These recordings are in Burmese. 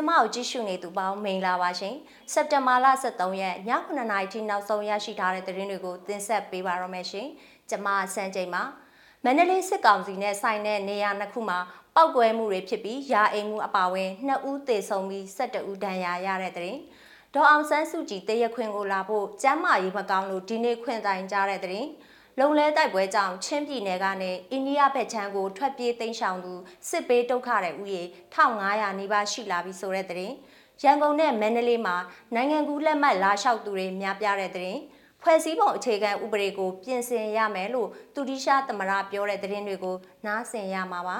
င်မကိုကြည့်ရှုနေသူပေါင်းမင်္ဂလာပါရှင်စက်တင်ဘာလ23ရက်ည9:00နာရီထိနောက်ဆုံးရရှိထားတဲ့သတင်းတွေကိုတင်ဆက်ပေးပါရမယ်ရှင်ကျွန်မစံချိန်ပါမန္တလေးစစ်ကောင်စီနဲ့ဆိုင်တဲ့နေရာနှစ်ခုမှာပောက်ကွဲမှုတွေဖြစ်ပြီးရာအိမ်မှုအပါအဝင်2ဦးသေဆုံးပြီး12ဦးဒဏ်ရာရတဲ့တဲ့ရင်ဒေါ်အောင်ဆန်းစုကြည်တရက်ခွင်ကိုလာဖို့ကျမ်းမာရေးမကောင်းလို့ဒီနေ့ခွင့်တိုင်ကြတဲ့တဲ့ရင် လုံလဲတိုက်ပွဲကြောင့်ချင်းပြည်နယ်ကနေအိန္ဒိယဘက်ခြမ်းကိုထွက်ပြေးတိမ်းရှောင်သူစစ်ပေးဒုက္ခတဲ့ဥယေ1500နီးပါးရှိလာပြီဆိုတဲ့တဲ့ရန်ကုန်နဲ့မန္တလေးမှာနိုင်ငံကူးလက်မှတ်လာလျှောက်သူတွေများပြားတဲ့တဲ့ဖွဲ့စည်းပုံအခြေခံဥပဒေကို ပြင်ဆင်ရမယ်လို့တူတီရှာသမရပြောတဲ့သတင်းတွေကိုနားဆင်ရမှာပါ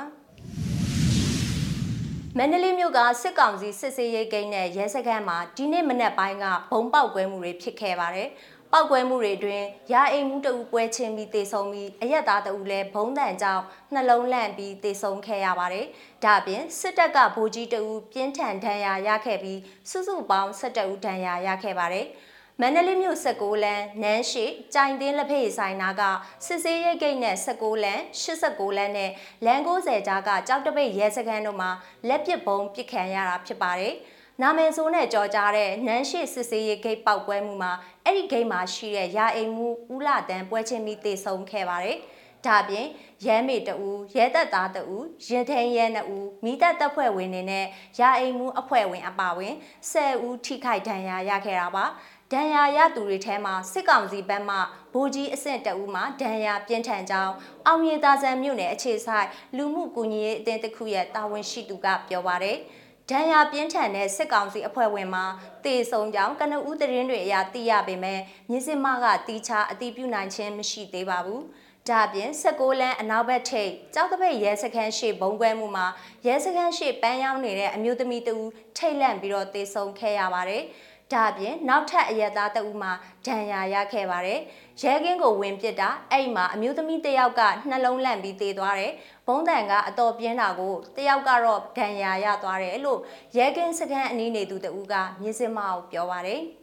မန္တလေးမြို့ကစစ်ကောင်စီစစ်စေးရေးဂိမ်းနဲ့ရဲစခန်းမှာဒီနေ့မနက်ပိုင်းကဘုံပေါက်ကွဲမှုတွေဖြစ်ခဲ့ပါတယ်။ ပောက်ကွဲမှုတွေအတွင်းရာအိမ်မှုတအူပွဲချင်းပြီးတေဆုံးပြီးအရက်သားတအူလည်းဘုံတန်ကြောင့်နှလုံးလန့်ပြီးတေဆုံးခဲ့ရပါတယ်။ဒါ့အပြင်စစ်တပ်ကဗိုလ်ကြီးတအူပြင်းထန်ဒဏ်ရာရခဲ့ပြီးစုစုပေါင်း17ဦးဒဏ်ရာရခဲ့ပါတယ်။မန္တလေးမြို့16လမ်းနန်းရှိကြိုင်တင်းလက်ဖေးဆိုင်နာကစစ်စေးရိတ်ဂိတ်နဲ့16လမ်း89လမ်းနဲ့လမ်း90ကြားကကြောက်တပိတ်ရဲစခန်းတို့မှာလက်ပစ်ဘုံပစ်ခံရတာဖြစ်ပါတယ်။ နာမည်ဆိုးနဲ့ကြော်ကြားတဲ့နန်းရှိစစ်စေးရေးဂိတ်ပောက်ပွဲမှုမှာအဲ့ဒီဂိတ်မှာရှိတဲ့ရာအိမ်မှုဦးလာတန်းပွဲချင်းပြီးတေဆုံးခဲ့ပါတယ်။ဒါပြင်ရဲမေတူရဲသက်သားတူရင်ထင်းရဲနှစ်ဦးမိသက်တပ်ဖွဲ့ဝင်တွေနဲ့ရာအိမ်မှုအဖွဲ့ဝင်အပါဝင်10ဦးထိခိုက်ဒဏ်ရာရခဲ့တာပါ။ဒဏ်ရာရသူတွေထဲမှာစစ်ကောင်စီဘက်မှဗိုလ်ကြီးအဆင့်တအူးမှဒဏ်ရာပြင်းထန်ကြောင်းအောင်မြေသာဆန်မြို့နယ်အခြေဆိုင်လူမှုကူညီရေးအသင်းတစ်ခုရဲ့တာဝန်ရှိသူကပြောပါရယ်။ ဒဏ်ရာပြင်းထန်တဲ့စစ်ကောင်စီအဖွဲ့ဝင်မှာတေဆုံကြောင်းကနဦးသတင်းတွေအရသိရပေမဲ့မြင်းစင်မကတီချာအတိပြုနိုင်ခြင်းမရှိသေးပါဘူး။ဒါပြင်16လမ်းအနောက်ဘက်ထိပ်ကြောက်တပိတ်ရဲစခန်းရှိဘုံကွဲမှုမှာရဲစခန်းရှိပန်းရောက်နေတဲ့အမျိုးသမီးတူထိတ်လန့်ပြီးတော့တေဆုံခဲ့ရပါတယ်။ ဒါအပြင်နောက်ထပ်အရက်သားတဦးမှာဒဏ်ရာရခဲ့ပါတယ်။ရဲကင်းကိုဝင်ပစ်တာအဲ့မှာအမျိုးသမီးတစ်ယောက်ကနှလုံးလန့်ပြီးသေသွားတယ်။ဘုံတန်ကအတော်ပြင်းတာကိုတစ်ယောက်ကတော့ဒဏ်ရာရသွားတယ်လို့ရဲကင်းစခန်းအနီးနေသူတဦးကမြင်းစင်မအောင်ပြောပါတယ်။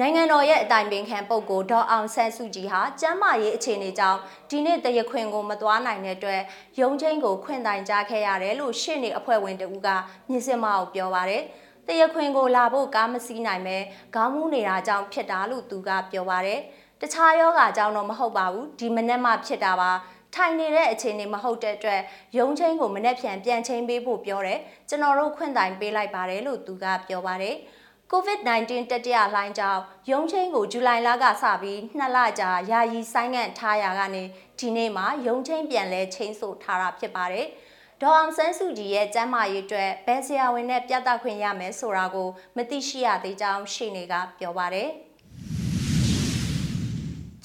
နိုင်ငံတော်ရဲ့အတိုင်ပင်ခံပုဂ္ဂိုလ်ဒေါ်အောင်ဆန်းစုကြည်ဟာကျမ်းမာရေးအခြေအနေကြောင့်ဒီနေ့တရခွင်ကိုမသွားနိုင်တဲ့အတွက်ရုံးချင်းကိုခွင့်တိုင်ကြားခဲ့ရတယ်လို့ရှေ့နေအဖွဲ့ဝင်တဦးကမြင့်စင်မအောင်ပြောပါတယ်။ တရခွင်ကိုလာဖို့ကားမစီးနိုင်ပဲခေါင်းမူးနေတာကြောင့်ဖြစ်တာလို့သူကပြောပါတယ်။တခြားယောဂါကြောင့်တော့မဟုတ်ပါဘူးဒီမနေ့မှဖြစ်တာပါ။ထိုင်နေတဲ့အခြေအနေမဟုတ်တဲ့အတွက်ရုံးချင်းကိုမနေ့ပြန်ပြန်ချင်းပေးဖို့ပြောတယ်ကျွန်တော်တို့ခွင့်တိုင်ပေးလိုက်ပါတယ်လို့သူကပြောပါတယ်။ COVID-19 တတိယလှိုင်းကြောင့်ရုံးချင်းကိုဇူလိုင်လကစပြီးနှစ်လကြာယာယီဆိုင်းငံ့ထားရကနေဒီနေ့မှရုံးချင်းပြန်လဲချင်းဆိုထားတာဖြစ်ပါတယ်။ ဒေါအောင်ဆန်းစုကြည်ရဲ့ကျမ်းမာရေးအတွက်ဘယ်ဆရာဝန်နဲ့ပြသခွင့်ရမယ်ဆိုတာကိုမသိရှိရသေးကြောင်းရှေ့နေကပြောပါတယ်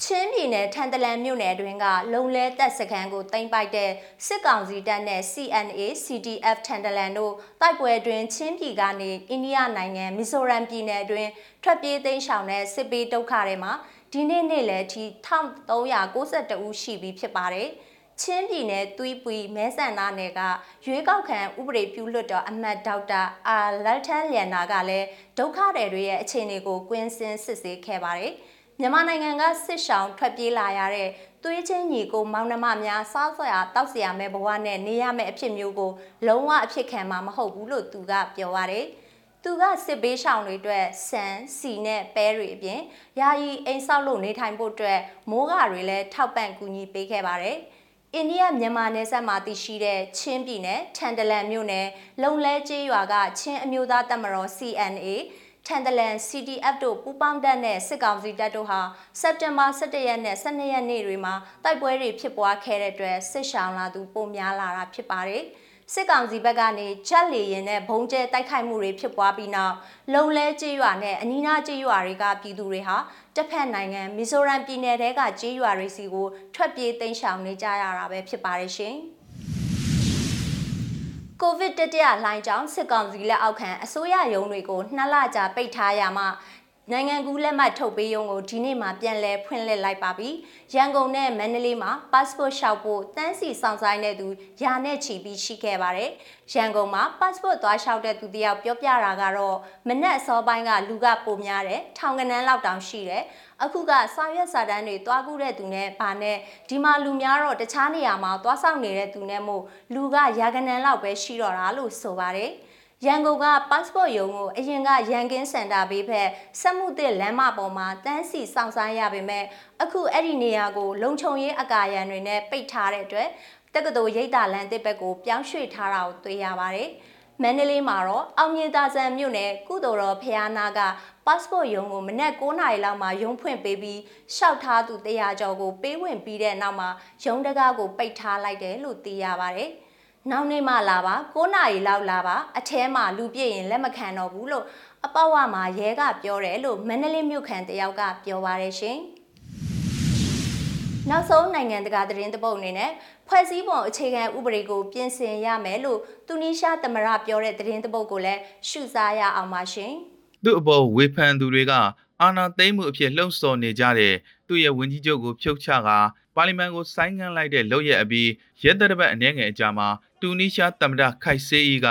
ချင်းပြည်နယ်ထန်တလန်မြို့နယ်တွင်ကလုံလဲတပ်စခန်းကိုတင်ပိုက်တဲ့စစ်ကောင်စီတပ်နဲ့ CNA CDF ထန်တလန်တို့တိုက်ပွဲတွင်ချင်းပြည်ကနေအိန္ဒိယနိုင်ငံမီဇိုရမ်ပြည်နယ်တွင်ထွက်ပြေးသိမ်းရှောင်တဲ့စစ်ပေးဒုက္ခတွေမှာဒီနေ့နေ့လယ်ထိ1392ဦးရှိပြီဖြစ်ပါတယ်။ ချင်းပြည်နယ်သွီးပွီမဲဆန္ဒနယ်ကရွေးကောက်ခံဥပဒေပြုလွှတ်တော်အမတ်ဒေါက်တာအာလက်ထန်လျန်နာကလည်းဒုက္ခတွေတွေရဲ့အခြေအနေကိုကွင်းစင်းစစ်ဆေးခဲ့ပါတယ်။မြန်မာနိုင်ငံကစစ်ရှောင်ထွက်ပြေးလာရတဲ့သွေးချင်းညီကိုမောင်နှမများစားစရာတောက်စရာမဲ့ဘဝနဲ့နေရမယ့်အဖြစ်မျိုးကိုလုံးဝအဖြစ်ခံမှာမဟုတ်ဘူးလို့သူကပြောပါတယ်။သူကစစ်ဘေးရှောင်တွေအတွက်ဆန်စီနဲ့ပဲတွေအပြင်ယာယီအိမ်ဆောက်လို့နေထိုင်ဖို့အတွက်မိုးကာတွေလည်းထောက်ပံ့ကူညီပေးခဲ့ပါတယ်။ အိန္ဒိယမြန်မာနယ်စပ်မှာတည်ရှိတဲ့ချင်းပြည်နယ်ထန်တလန်မြို့နယ်လုံလဲကျေးရွာကချင်းအမျိုးသားတပ်မတော် CNA ထန်တလန် CDF တို့ပူးပေါင်းတပ်နဲ့စစ်ကောင်စီတပ်တို့ဟာစက်တင်ဘာ17ရက်နဲ့12ရက်နေ့တွေမှာတိုက်ပွဲတွေဖြစ်ပွားခဲ့တဲ့အတွက်စစ်ရှောင်လာသူပိုများလာတာဖြစ်ပါတယ်။ စစ်ကောင်စီဘက်ကနေချက်လီရင်နဲ့ဘုံကျဲတိုက်ခိုက်မှုတွေဖြစ်ပွားပြီးနောက်လုံလဲကျေးရွာနဲ့အနီးနားကျေးရွာတွေကပြည်သူတွေဟာတစ်ဖက်နိုင်ငံမီဇိုရမ်ပြည်နယ်တဲကကျေးရွာတွေစီကိုထွက်ပြေးတိမ်းရှောင်နေကြရတာပဲဖြစ်ပါတယ်ရှင်။ကိုဗစ်တတိယလှိုင်းကြောင့်စစ်ကောင်စီလက်အောက်ခံအစိုးရရုံးတွေကိုနှစ်လကြာပိတ်ထားရမှ နိုင်ငံကူးလက်မှတ်ထုတ်ပေးရုံကိုဒီနေ့မှပြန်လည်ဖွင့်လှစ်လိုက်ပါပြီ။ရန်ကုန်နဲ့မန္တလေးမှာ passport လျှောက်ဖို့တန်းစီဆောင်ဆိုင်တဲ့သူယာနဲ့ချီပြီးရှိခဲ့ပါတယ်။ရန်ကုန်မှာ passport သွားလျှောက်တဲ့သူတယောက်ပြောပြတာကတော့မနက်အစောပိုင်းကလူကပိုများတယ်။ထောင်ကနန်းလောက်တောင်ရှိတယ်။အခုကစာရွက်စာတမ်းတွေသွားကူးတဲ့သူနဲ့ဗာနဲ့ဒီမှာလူများတော့တခြားနေရာမှာသွားဆောင်နေတဲ့သူနဲ့မို့လူကရာကနန်းလောက်ပဲရှိတော့တာလို့ဆိုပါတယ်။ ရန်ကုန်က passport ရုံကိုအရင်ကရန်ကင်းစင်တာဘေးဘက်စက်မှုသစ်လမ်းမပေါ်မှာတန်းစီစောင့်ဆိုင်းရပေမဲ့အခုအဲ့ဒီနေရာကိုလုံခြုံရေးအကာအရံတွေနဲ့ပိတ်ထားတဲ့အတွက်တက္ကသိုလ်ရိပ်သာလမ်းတစ်ဘက်ကိုပြောင်းရွှေ့ထားတာကိုတွေ့ရပါတယ်။မန္တလေးမှာတော့အောင်မြင်သာဆန်မြို့နယ်ကုသိုလ်တော်ဖျားနာက passport ရုံကိုမနက်9:00နာရီလောက်မှာရုံဖွင့်ပေးပြီးရှောက်ထားသူ100ကျော်ကိုပေးဝင်ပြီးတဲ့နောက်မှာရုံတကားကိုပိတ်ထားလိုက်တယ်လို့သိရပါတယ်။ နောက်နေ့မှလာပါ9နာရီလောက်လာပါအထဲမှာလူပြည့်ရင်လက်မခံတော့ဘူးလို့အပေါ့ဝမှာရဲကပြောတယ်လို့မန္တလေးမြို့ခံတယောက်ကပြောပါရရှင်နောက်ဆုံးနိုင်ငံတကာသတင်းတပုတ်အနေနဲ့ဖွဲ့စည်းပုံအခြေခံဥပဒေကိုပြင်ဆင်ရမယ်လို့တူနီးရှားသမရပြောတဲ့သတင်းတပုတ်ကိုလည်းရှုစားရအောင်ပါရှင်သူ့အပေါ်ဝေဖန်သူတွေကအာဏာသိမ်းမှုအဖြစ်လှုံ့ဆော်နေကြတဲ့သူ့ရဲ့ဝန်ကြီးချုပ်ကိုဖြုတ်ချကပါလီမန်ကိုဆိုင်းငံ့လိုက်တဲ့လုပ်ရက်အပြီးရဲတပ်ပတ်အနေငယ်အကြမှာ တူနီးရှားသမ္မတခိုက်ဆေးအီက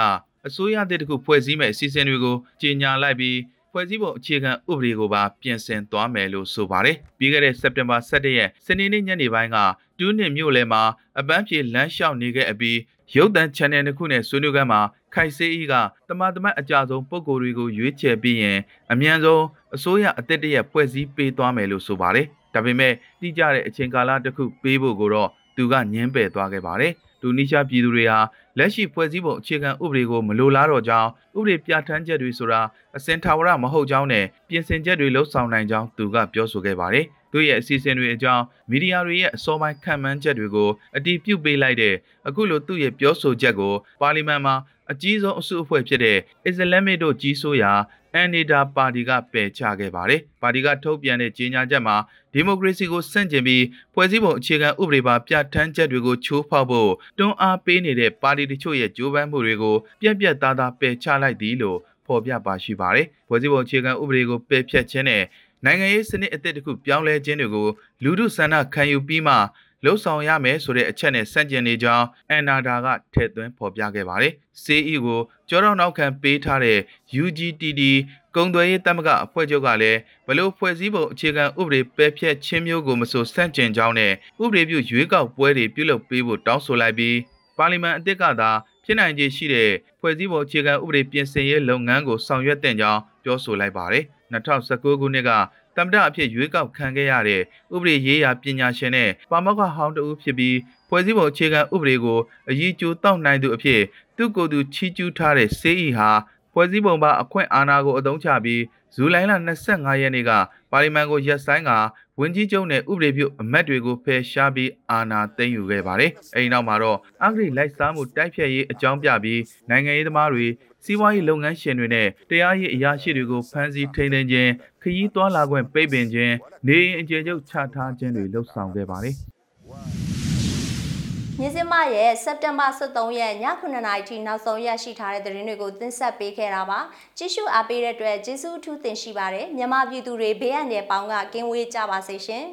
အစိုးရတစ်ခုဖွဲ့စည်းမဲ့အစီအစဉ်တွေကိုကြေညာလိုက်ပြီးဖွဲ့စည်းပုံအခြေခံဥပဒေကိုပါပြင်ဆင်သွားမယ်လို့ဆိုပါတယ်။ပြီးခဲ့တဲ့စက်တင်ဘာ17ရက်စနေနေ့ညနေပိုင်းကတူးနစ်မြို့လယ်မှာအပန်းဖြေလမ်းလျှောက်နေခဲ့အပြီးရုပ်သံ channel တစ်ခုနဲ့ဆွေးနွေးခန်းမှာခိုက်ဆေးအီကတမန်တမတ်အကြဆုံးပုံကိုယ်တွေကိုရွေးချယ်ပြီးရင်အမြန်ဆုံးအစိုးရအသစ်တရက်ဖွဲ့စည်းပေးသွားမယ်လို့ဆိုပါတယ်။ဒါပေမဲ့တိကျတဲ့အချိန်ကာလတစ်ခုပေးဖို့ကိုတော့ သူကညှင်းပယ်သွားခဲ့ပါတယ်။တူနီးရှားပြည်သူတွေဟာလက်ရှိဖွဲ့စည်းပုံအခြေခံဥပဒေကိုမလိုလားတော့ကြောင်းဥပဒေပြဋ္ဌာန်းချက်တွေဆိုတာအစင်ထာဝရမဟုတ်ကြောင်းနဲ့ပြင်ဆင်ချက်တွေလှုပ်ဆောင်နိုင်ကြောင်းသူကပြောဆိုခဲ့ပါတယ်။သူရဲ့အစီအစဉ်တွေအကြောင်းမီဒီယာတွေရဲ့အစောပိုင်းခံမှန်းချက်တွေကိုအတည်ပြုပေးလိုက်တဲ့အခုလိုသူ့ရဲ့ပြောဆိုချက်ကိုပါလီမန်မှာအကြီးဆုံးအစုအဖွဲ့ဖြစ်တဲ့အစ္စလာမစ်တို့ကြီးစိုးရာအ န်နီဒါပါတီကပယ်ချခဲ့ပါတယ်။ပါတီကထုတ်ပြန်တဲ့ကြေညာချက်မှာဒီမိုကရေစီကိုဆန့်ကျင်ပြီးဖွဲ့စည်းပုံအခြေခံဥပဒေပါပြဋ္ဌာန်းချက်တွေကိုချိုးဖောက်ဖို့တွန်းအားပေးနေတဲ့ပါတီတချို့ရဲ့ကြိုးပမ်းမှုတွေကိုပြက်ပြက်သားသားပယ်ချလိုက်သည်လို့ဖော်ပြပါရှိပါတယ်။ဖွဲ့စည်းပုံအခြေခံဥပဒေကိုပယ်ဖျက်ခြင်းနဲ့နိုင်ငံရေးစနစ်အသစ်တစ်ခုပြောင်းလဲခြင်းတွေကိုလူထုဆန္ဒခံယူပြီးမှ လှုပ်ဆောင်ရမယ်ဆိုတဲ့အချက်နဲ့ဆန့်ကျင်နေကြောင်းအန်နာဒါကထည့်သွင်းဖော်ပြခဲ့ပါတယ်။ CE ကိုကြောတော့နောက်ခံပေးထားတဲ့ UGTD ကုံသွဲရေးတမကအဖွဲ့ချုပ်ကလည်းဘလို့ဖွဲ့စည်းပုံအခြေခံဥပဒေပယ်ဖျက်ခြင်းမျိုးကိုမဆိုဆန့်ကျင်ကြောင်းနဲ့ဥပဒေပြုရွေးကောက်ပွဲတွေပြုလုပ်ပေးဖို့တောင်းဆိုလိုက်ပြီးပါလီမန်အသစ်ကသာဖြစ်နိုင်ခြေရှိတဲ့ဖွဲ့စည်းပုံအခြေခံဥပဒေပြင်ဆင်ရေးလုပ်ငန်းကိုဆောင်ရွက်တဲ့ကြောင်းပြောဆိုလိုက်ပါတယ်2019ခုနှစ်က တမ္ပတအဖြစ်ရွေးကောက်ခံခဲ့ရတဲ့ဥပဒေရေးရာပညာရှင်နဲ့ပါမောက္ခဟောင်းတဦးဖြစ်ပြီးဖွဲ့စည်းပုံအခြေခံဥပဒေကိုအရေးကြိုးတောက်နိုင်သူအဖြစ်သူ့ကိုယ်သူချီးကျူးထားတဲ့စေးဤဟာဖွဲ့စည်းပုံပါအခွင့်အာဏာကိုအသုံးချပြီးဇူလိုင်လ25ရက်နေ့ကပါလီမန်ကိုရက်ဆိုင်က ဝန်ကြီးချုပ်နဲ့ဥပဒေပြုအမတ်တွေကိုဖယ်ရှားပြီးအာဏာသိမ်းယူခဲ့ပါတယ်။အဲဒီနောက်မှာတော့အဂရိလိုက်စားမှုတိုက်ဖြတ်ရေးအကြောင်းပြပြီးနိုင်ငံရေးသမားတွေစီးပွားရေးလုပ်ငန်းရှင်တွေနဲ့တရားရေးအရာရှိတွေကိုဖမ်းဆီးထိန်းသိမ်းခြင်းခရီးသွားလာခွင့်ပိတ်ပင်ခြင်းနေအိမ်အကျယ်ချုပ်ချထားခြင်းတွေလှုပ်ဆောင်ခဲ့ပါတယ်။ မြင်းစမရဲ့စက်တင်ဘာ23ရက်ည9:00နာရီထိနောက်ဆုံးရရှိထားတဲ့သတင်းတွေကိုတင်ဆက်ပေးခဲ့တာပါကြည့်ရှုအားပေးတဲ့အတွက်ကျေးဇူးအထူးတင်ရှိပါတယ်မြန်မာပြည်သူတွေဘေးအန္တရာယ်ပေါင်းကကင်းဝေးကြပါစေရှင်